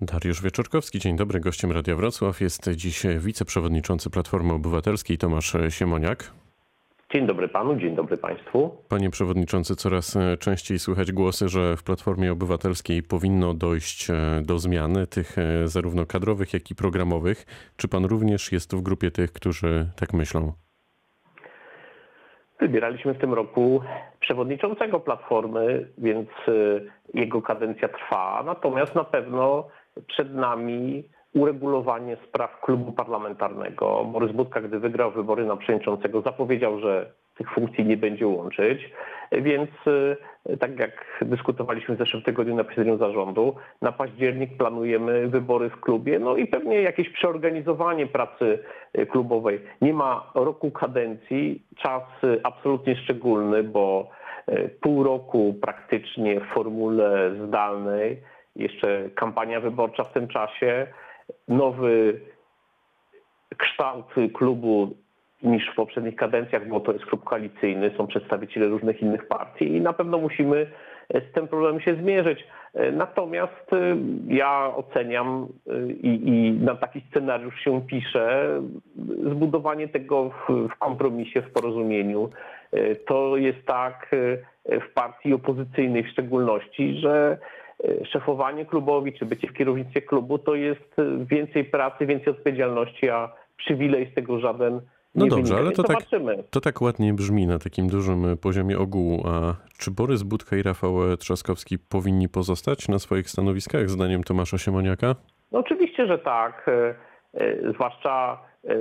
Dariusz Wieczorkowski, dzień dobry. Gościem Radia Wrocław jest dziś wiceprzewodniczący Platformy Obywatelskiej Tomasz Siemoniak. Dzień dobry panu, dzień dobry państwu. Panie przewodniczący, coraz częściej słychać głosy, że w Platformie Obywatelskiej powinno dojść e, do zmiany tych e, zarówno kadrowych, jak i programowych. Czy pan również jest w grupie tych, którzy tak myślą? Wybieraliśmy w tym roku przewodniczącego Platformy, więc e, jego kadencja trwa. Natomiast na pewno przed nami uregulowanie spraw klubu parlamentarnego. Borys Budka, gdy wygrał wybory na przewodniczącego, zapowiedział, że tych funkcji nie będzie łączyć. Więc e, tak jak dyskutowaliśmy w zeszłym tygodniu na posiedzeniu zarządu, na październik planujemy wybory w klubie, no i pewnie jakieś przeorganizowanie pracy e, klubowej. Nie ma roku kadencji, czas e, absolutnie szczególny, bo pół roku praktycznie w formule zdalnej, jeszcze kampania wyborcza w tym czasie, nowy kształt klubu niż w poprzednich kadencjach, bo to jest klub koalicyjny, są przedstawiciele różnych innych partii i na pewno musimy z tym problemem się zmierzyć. Natomiast y, ja oceniam y, i, i, na taki scenariusz się pisze, zbudowanie tego w, w kompromisie, w porozumieniu. Y, to jest tak w partii opozycyjnej w szczególności, że szefowanie klubowi czy bycie w kierownictwie klubu to jest więcej pracy, więcej odpowiedzialności, a przywilej z tego żaden no dobrze, ale to tak, to tak ładnie brzmi na takim dużym poziomie ogółu. A czy Borys Budka i Rafał Trzaskowski powinni pozostać na swoich stanowiskach, zdaniem Tomasza Siemoniaka? No oczywiście, że tak. E, e, zwłaszcza e,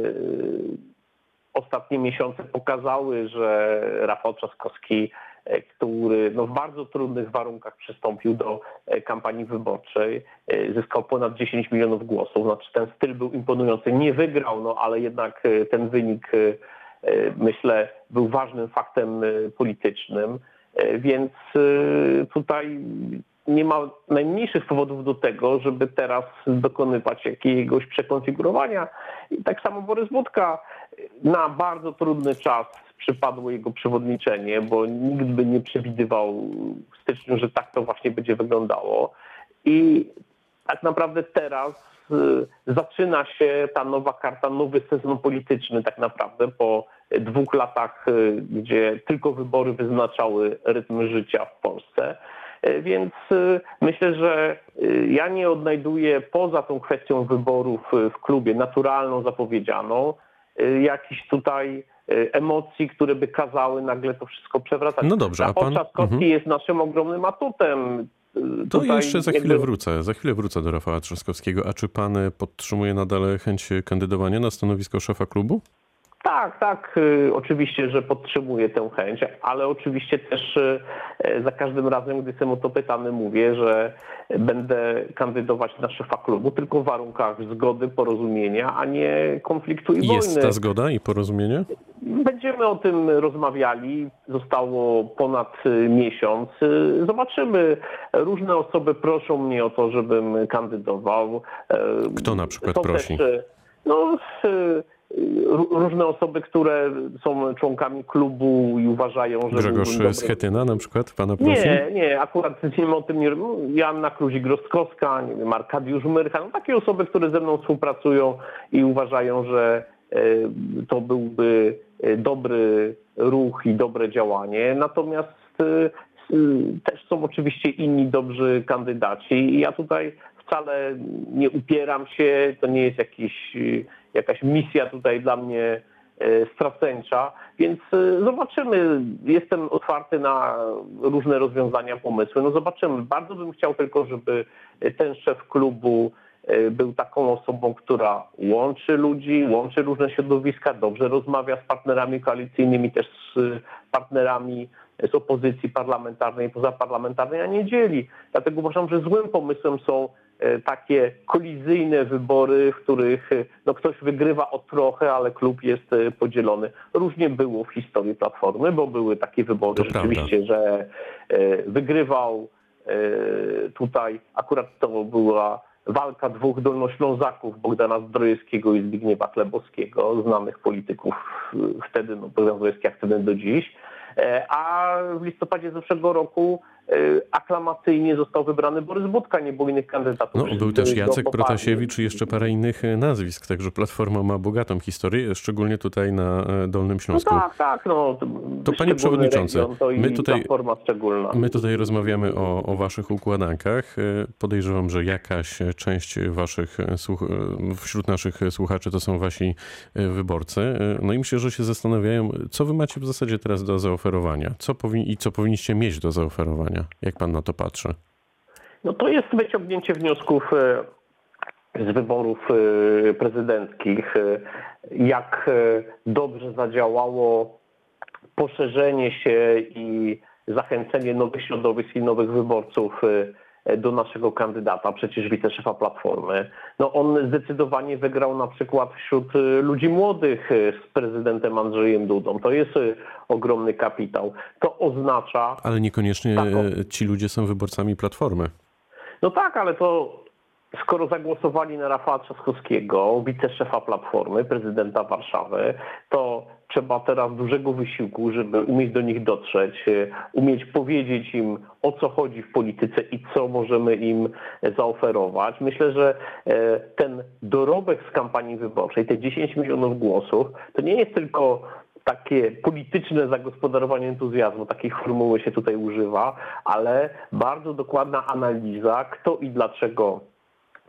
ostatnie miesiące pokazały, że Rafał Trzaskowski E, który no, w bardzo trudnych warunkach przystąpił do e, kampanii wyborczej. E, zyskał ponad 10 milionów głosów. Znaczy ten styl był imponujący. Nie wygrał, no ale jednak ten wynik myślę był ważnym faktem politycznym. Więc tutaj nie ma najmniejszych powodów do tego, żeby teraz dokonywać jakiegoś przekonfigurowania. I tak samo Borys Budka na bardzo trudny czas przypadło jego przewodniczenie, bo nikt by nie przewidywał w styczniu, że tak to właśnie będzie wyglądało. I tak naprawdę teraz y, zaczyna się ta nowa karta, nowy sezon polityczny tak naprawdę po dwóch latach, y, gdzie tylko wybory wyznaczały rytm życia w Polsce. Y, więc myślę, że ja nie odnajduję poza tą kwestią wyborów w klubie naturalną, zapowiedzianą, jakiś tutaj emocji, które by kazały nagle to wszystko przewracać. No dobrze, a pan... Trzaskowski mhm. jest naszym ogromnym atutem. Y, to jeszcze za chwilę jakby... wrócę. Za chwilę wrócę do Rafała Trzaskowskiego. A czy pan podtrzymuje nadal chęć kandydowania na stanowisko szefa klubu? Tak, tak, y, oczywiście, że podtrzymuję tę chęć, ale oczywiście też y, za każdym razem, gdy jestem o to pytany, mówię, że będę kandydować na szefa klubu tylko w warunkach zgody, porozumienia, a nie konfliktu i Jest wojny. Jest ta zgoda i porozumienie? Będziemy o tym rozmawiali. Zostało ponad y, miesiąc. Zobaczymy. Różne osoby proszą mnie o to, żebym kandydował. Kto na przykład Są prosi? Też, no, różne osoby, które są członkami klubu i uważają, że... Grzegorz Schetyna na przykład pana prosi? Nie, nie, akurat nie o tym nie... Joanna Kluzik-Rostkowska, nie wiem, Arkadiusz Myrcha, no takie osoby, które ze mną współpracują i uważają, że e, to byłby e, dobry ruch i dobre działanie. Natomiast e, też są oczywiście inni dobrzy kandydaci i ja tutaj wcale nie upieram się, to nie jest jakiś jakaś misja tutaj dla mnie e, straceńcza, więc e, zobaczymy. Jestem otwarty na różne rozwiązania, pomysły. No zobaczymy. Bardzo bym chciał tylko, żeby ten szef klubu był taką osobą, która łączy ludzi, łączy różne środowiska, dobrze rozmawia z partnerami koalicyjnymi, też z partnerami z opozycji parlamentarnej pozaparlamentarnej, a nie dzieli. Dlatego uważam, że złym pomysłem są takie kolizyjne wybory, w których e, no, ktoś wygrywa o trochę, ale klub jest e, podzielony. Różnie było w historii Platformy, bo były takie wybory to rzeczywiście, prawda. że wygrywał tutaj, akurat to była walka dwóch dolnoślązaków, Bogdana Zdrojewskiego i Zbigniewa Klebowskiego, znanych polityków wtedy, no Bogdan Zdrojewski jak wtedy do dziś. A w listopadzie zeszłego roku aklamacyjnie został wybrany Borys Budka, nie było innych kandydatów. No, był też Jacek Protasiewicz i jeszcze parę innych nazwisk, także Platforma ma bogatą historię, szczególnie tutaj na Dolnym Śląsku. No tak, tak. No, to panie przewodniczący, my tutaj, my tutaj rozmawiamy o, o waszych układankach. Podejrzewam, że jakaś część waszych wśród naszych słuchaczy to są wasi wyborcy. No i myślę, że się zastanawiają, co wy macie w zasadzie teraz do zaoferowania co powin- i co powinniście mieć do zaoferowania. Jak pan na to patrzy? No to jest wyciągnięcie wniosków e, z wyborów e, prezydenckich. E, jak dobrze zadziałało poszerzenie się i zachęcenie nowych środowisk i nowych wyborców do naszego kandydata, przecież wiceszefa Platformy. No on zdecydowanie wygrał na przykład wśród y, ludzi młodych y, z prezydentem Andrzejem Dudą. To jest ogromny kapitał. To oznacza... Ale niekoniecznie taką... ci ludzie są wyborcami Platformy. No tak, ale to skoro zagłosowali na Rafała Trzaskowskiego, wiceszefa Platformy, prezydenta Warszawy, to trzeba teraz dużego wysiłku, żeby umieć do nich dotrzeć, e, umieć powiedzieć im o co chodzi w polityce i co możemy im zaoferować. Myślę, że e, ten dorobek z kampanii wyborczej, te 10 milionów głosów, to nie jest tylko takie polityczne zagospodarowanie entuzjazmu, takiej formuły się tutaj używa, ale bardzo dokładna analiza, kto i dlaczego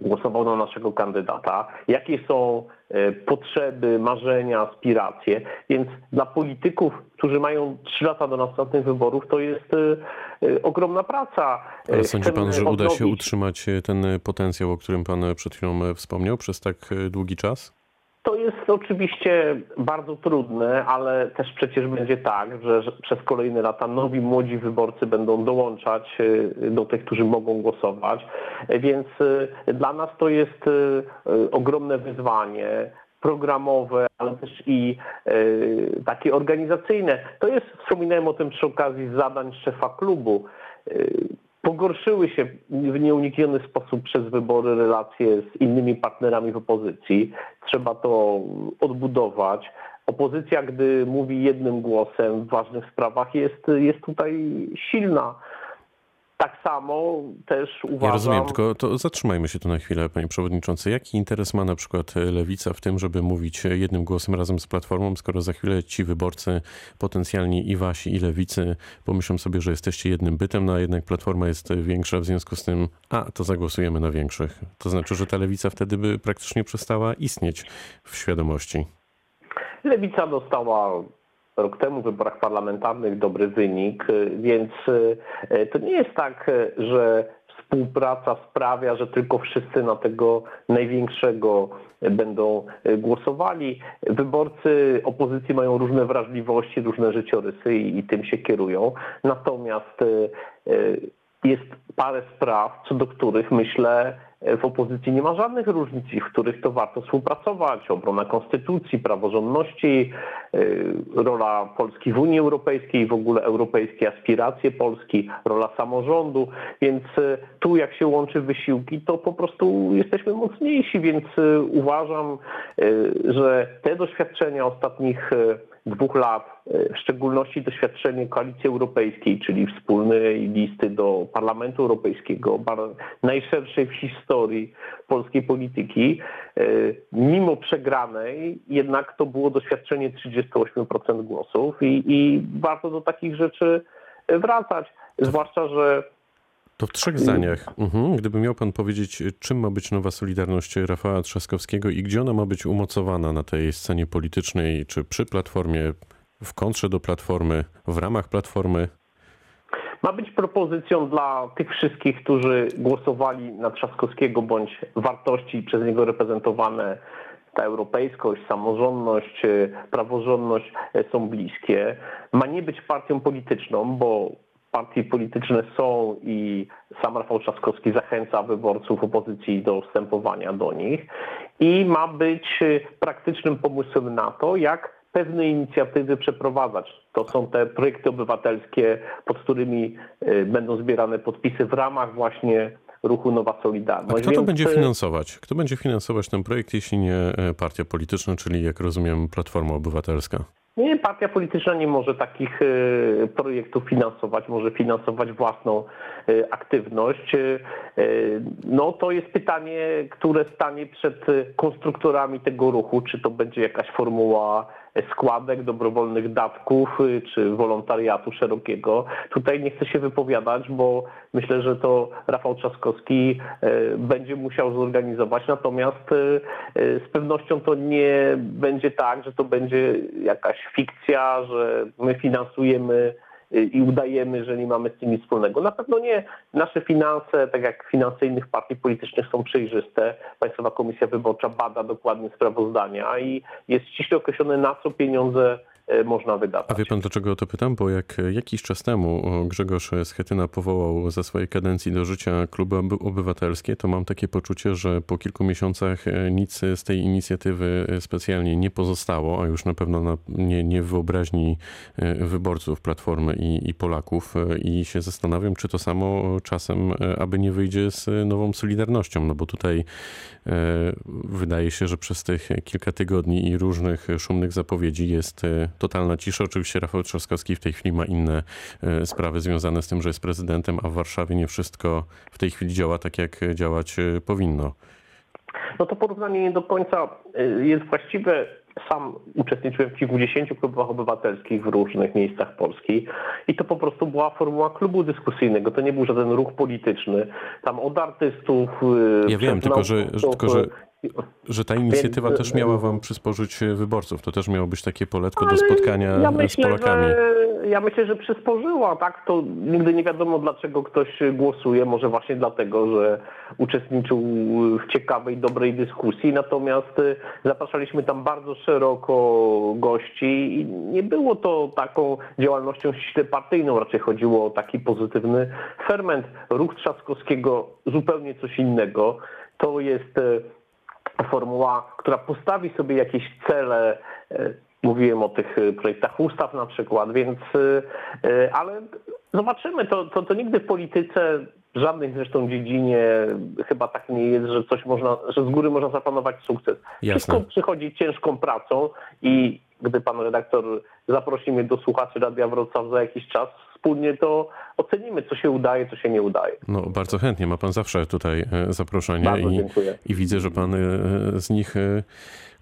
głosował na naszego kandydata, jakie są e, potrzeby, marzenia, aspiracje. Więc dla polityków, którzy mają trzy lata do następnych wyborów, to jest e, e, ogromna praca. Ale sądzi pan, że uda się utrzymać ten potencjał, o którym pan przed chwilą wspomniał, przez tak długi czas? To jest oczywiście bardzo trudne, ale też przecież będzie tak, że, przez kolejne lata nowi młodzi wyborcy będą dołączać y, do tych, którzy mogą głosować. Więc y, dla nas to jest y, ogromne wyzwanie programowe, ale też i takie organizacyjne. To jest, wspominałem o tym przy okazji zadań szefa klubu pogorszyły się w nieunikniony sposób przez wybory relacje z innymi partnerami w opozycji. Trzeba to odbudować. Opozycja, gdy mówi jednym głosem w ważnych sprawach, jest, jest tutaj silna. Tak samo też uważam... Ja rozumiem, tylko to zatrzymajmy się tu na chwilę, panie przewodniczący. Jaki interes ma na przykład Lewica w tym, żeby mówić jednym głosem razem z Platformą, skoro za chwilę ci wyborcy potencjalni i wasi i Lewicy pomyślą sobie, że jesteście jednym bytem, no a jednak Platforma jest większa, w związku z tym, a to zagłosujemy na większych. To znaczy, że ta Lewica wtedy by praktycznie przestała istnieć w świadomości. Lewica dostała rok temu w wyborach parlamentarnych dobry wynik, więc e, to nie jest tak, że współpraca sprawia, że tylko wszyscy na tego największego będą głosowali. Wyborcy opozycji mają różne wrażliwości, różne życiorysy i, i tym się kierują. Natomiast jest parę spraw, co do których myślę, w opozycji nie ma żadnych różnic, w których to warto współpracować. Obrona konstytucji, praworządności, y, rola Polski w Unii Europejskiej, w ogóle europejskie aspiracje Polski, rola samorządu. Więc y, tu jak się łączy wysiłki, to po prostu jesteśmy mocniejsi, więc uważam, że te doświadczenia ostatnich dwóch lat, e, w szczególności doświadczenie Koalicji Europejskiej, czyli wspólnej listy do Parlamentu Europejskiego, najszerszej w historii polskiej polityki, e, mimo przegranej, jednak to było doświadczenie 38% głosów i, i warto do takich rzeczy wracać. Zwłaszcza, że to w trzech zdaniach. Mhm. Gdyby miał pan powiedzieć, czym ma być nowa Solidarność Rafała Trzaskowskiego i gdzie ona ma być umocowana na tej scenie politycznej, czy przy Platformie, w kontrze do Platformy, w ramach Platformy? Ma być propozycją dla tych wszystkich, którzy głosowali na Trzaskowskiego bądź wartości przez niego reprezentowane ta europejskość, samorządność, praworządność są bliskie. Ma nie być partią polityczną, bo partie polityczne są i sam Rafał Trzaskowski zachęca wyborców opozycji do wstępowania do nich i ma być praktycznym pomysłem na to, jak pewne inicjatywy przeprowadzać. To są te projekty obywatelskie, pod którymi y, będą zbierane podpisy w ramach właśnie ruchu Nowa Solidarność. A kto to Więc... będzie finansować? Kto będzie finansować ten projekt, jeśli nie partia polityczna, czyli jak rozumiem Platforma Obywatelska? Nie, partia polityczna nie może takich projektów finansować, może finansować własną aktywność. No to jest pytanie, które stanie przed konstruktorami tego ruchu, czy to będzie jakaś formuła składek, dobrowolnych dawków y, czy wolontariatu szerokiego. Tutaj nie chcę się wypowiadać, bo myślę, że to Rafał Trzaskowski y, będzie musiał zorganizować, natomiast y, z pewnością to nie będzie tak, że to będzie jakaś fikcja, że my finansujemy i udajemy, że nie mamy z tym nic wspólnego. Na pewno nie. Nasze finanse, tak jak finanse innych partii politycznych są przejrzyste. Państwowa Komisja Wyborcza bada dokładnie sprawozdania i jest ściśle określone, na co pieniądze można wydawać. A wie pan dlaczego o to pytam? Bo jak jakiś czas temu Grzegorz Schetyna powołał za swojej kadencji do życia kluby obywatelskie, to mam takie poczucie, że po kilku miesiącach e, nic z tej inicjatywy specjalnie nie pozostało, a już na pewno na, nie, nie w wyobraźni e, wyborców Platformy i, i Polaków i się zastanawiam, czy to samo czasem, aby nie wyjdzie z nową Solidarnością, no bo tutaj wydaje się, że przez tych kilka tygodni i różnych szumnych zapowiedzi jest totalna cisza. Oczywiście Rafał Trzaskowski w tej chwili ma inne e, sprawy związane z tym, że jest prezydentem, a w Warszawie nie wszystko w tej chwili działa tak, jak działać e, powinno. No to porównanie nie do końca e, jest właściwe. Sam uczestniczyłem w kilkudziesięciu klubach obywatelskich w różnych miejscach Polski i to po prostu była formuła klubu dyskusyjnego. To nie był żaden ruch polityczny. Tam od artystów... Ja wiem, tylko że, tylko że że ta inicjatywa też miała wam przysporzyć wyborców. To też miało być takie poletko do spotkania ja myślę, z Polakami. Że, ja myślę, że przysporzyła, tak? To nigdy nie wiadomo, dlaczego ktoś głosuje. Może właśnie dlatego, że uczestniczył w ciekawej, dobrej dyskusji. Natomiast y, zapraszaliśmy tam bardzo szeroko gości i nie było to taką działalnością ściśle partyjną. Raczej chodziło o taki pozytywny ferment. Ruch Trzaskowskiego zupełnie coś innego. To jest y, formuła, która postawi sobie jakieś cele, e, mówiłem o tych e, projektach ustaw na przykład, więc, e, ale zobaczymy, to, to, to nigdy w polityce, w żadnej zresztą dziedzinie chyba tak nie jest, że coś można, że z góry można zaplanować sukces. Jasne. Wszystko przychodzi ciężką pracą i gdy pan redaktor zaprosi mnie do słuchaczy Radia Wrocław za jakiś czas, wspólnie to ocenimy, co się udaje, co się nie udaje. No bardzo chętnie, ma pan zawsze tutaj e, zaproszenie i, i, widzę, że pan e, z nich e,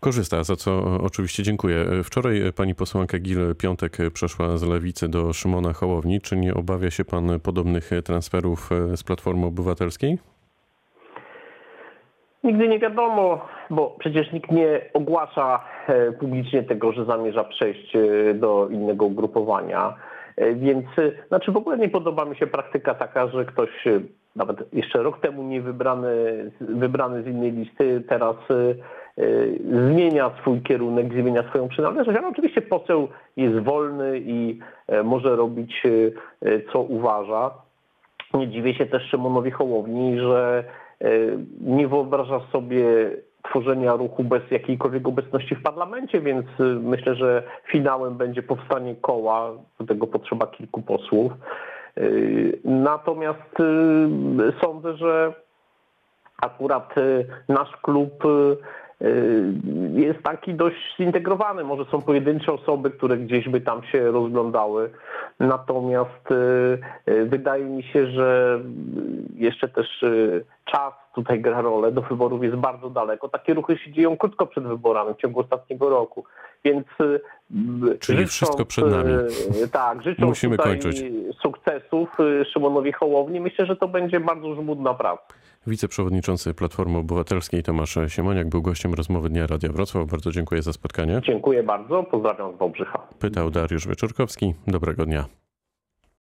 korzysta, za co oczywiście dziękuję. Wczoraj pani posłanka Gil Piątek przeszła z Lewicy do Szymona Hołowni. Czy nie obawia się pan podobnych transferów z Platformy Obywatelskiej? Nigdy nie wiadomo, bo przecież nikt nie ogłasza publicznie tego, że zamierza przejść do innego ugrupowania. E, więc e, znaczy w ogóle nie podoba mi się praktyka taka, że ktoś e, nawet jeszcze rok temu nie wybrany, wybrany z innej listy, teraz zmienia swój kierunek, zmienia swoją przynależność, ale oczywiście poseł jest wolny i może robić co uważa. Nie dziwię się też Szymonowi Hołowni, że nie wyobraża sobie tworzenia ruchu bez jakiejkolwiek obecności w parlamencie, więc y, myślę, że finałem będzie powstanie koła, do tego potrzeba kilku posłów. Y, natomiast sądzę, że akurat nasz klub jest taki dość zintegrowany. Może są pojedyncze osoby, które gdzieś by tam się rozglądały. Natomiast wydaje mi się, że jeszcze też czas tutaj gra rolę. Do wyborów jest bardzo daleko. Takie ruchy się dzieją krótko przed wyborami, w ciągu ostatniego roku. Więc y, Czyli życząc, wszystko przed nami. Y, tak, życzę Musimy kończyć. sukcesów y, Szymonowi Hołowni. Myślę, że to będzie bardzo żmudna praca. Wiceprzewodniczący Platformy Obywatelskiej Tomasz Siemoniak był gościem rozmowy Dnia Radia Wrocław. Bardzo dziękuję za spotkanie. Dziękuję bardzo. Pozdrawiam z Wałbrzycha. Pytał Dariusz Wieczorkowski. Dobrego dnia.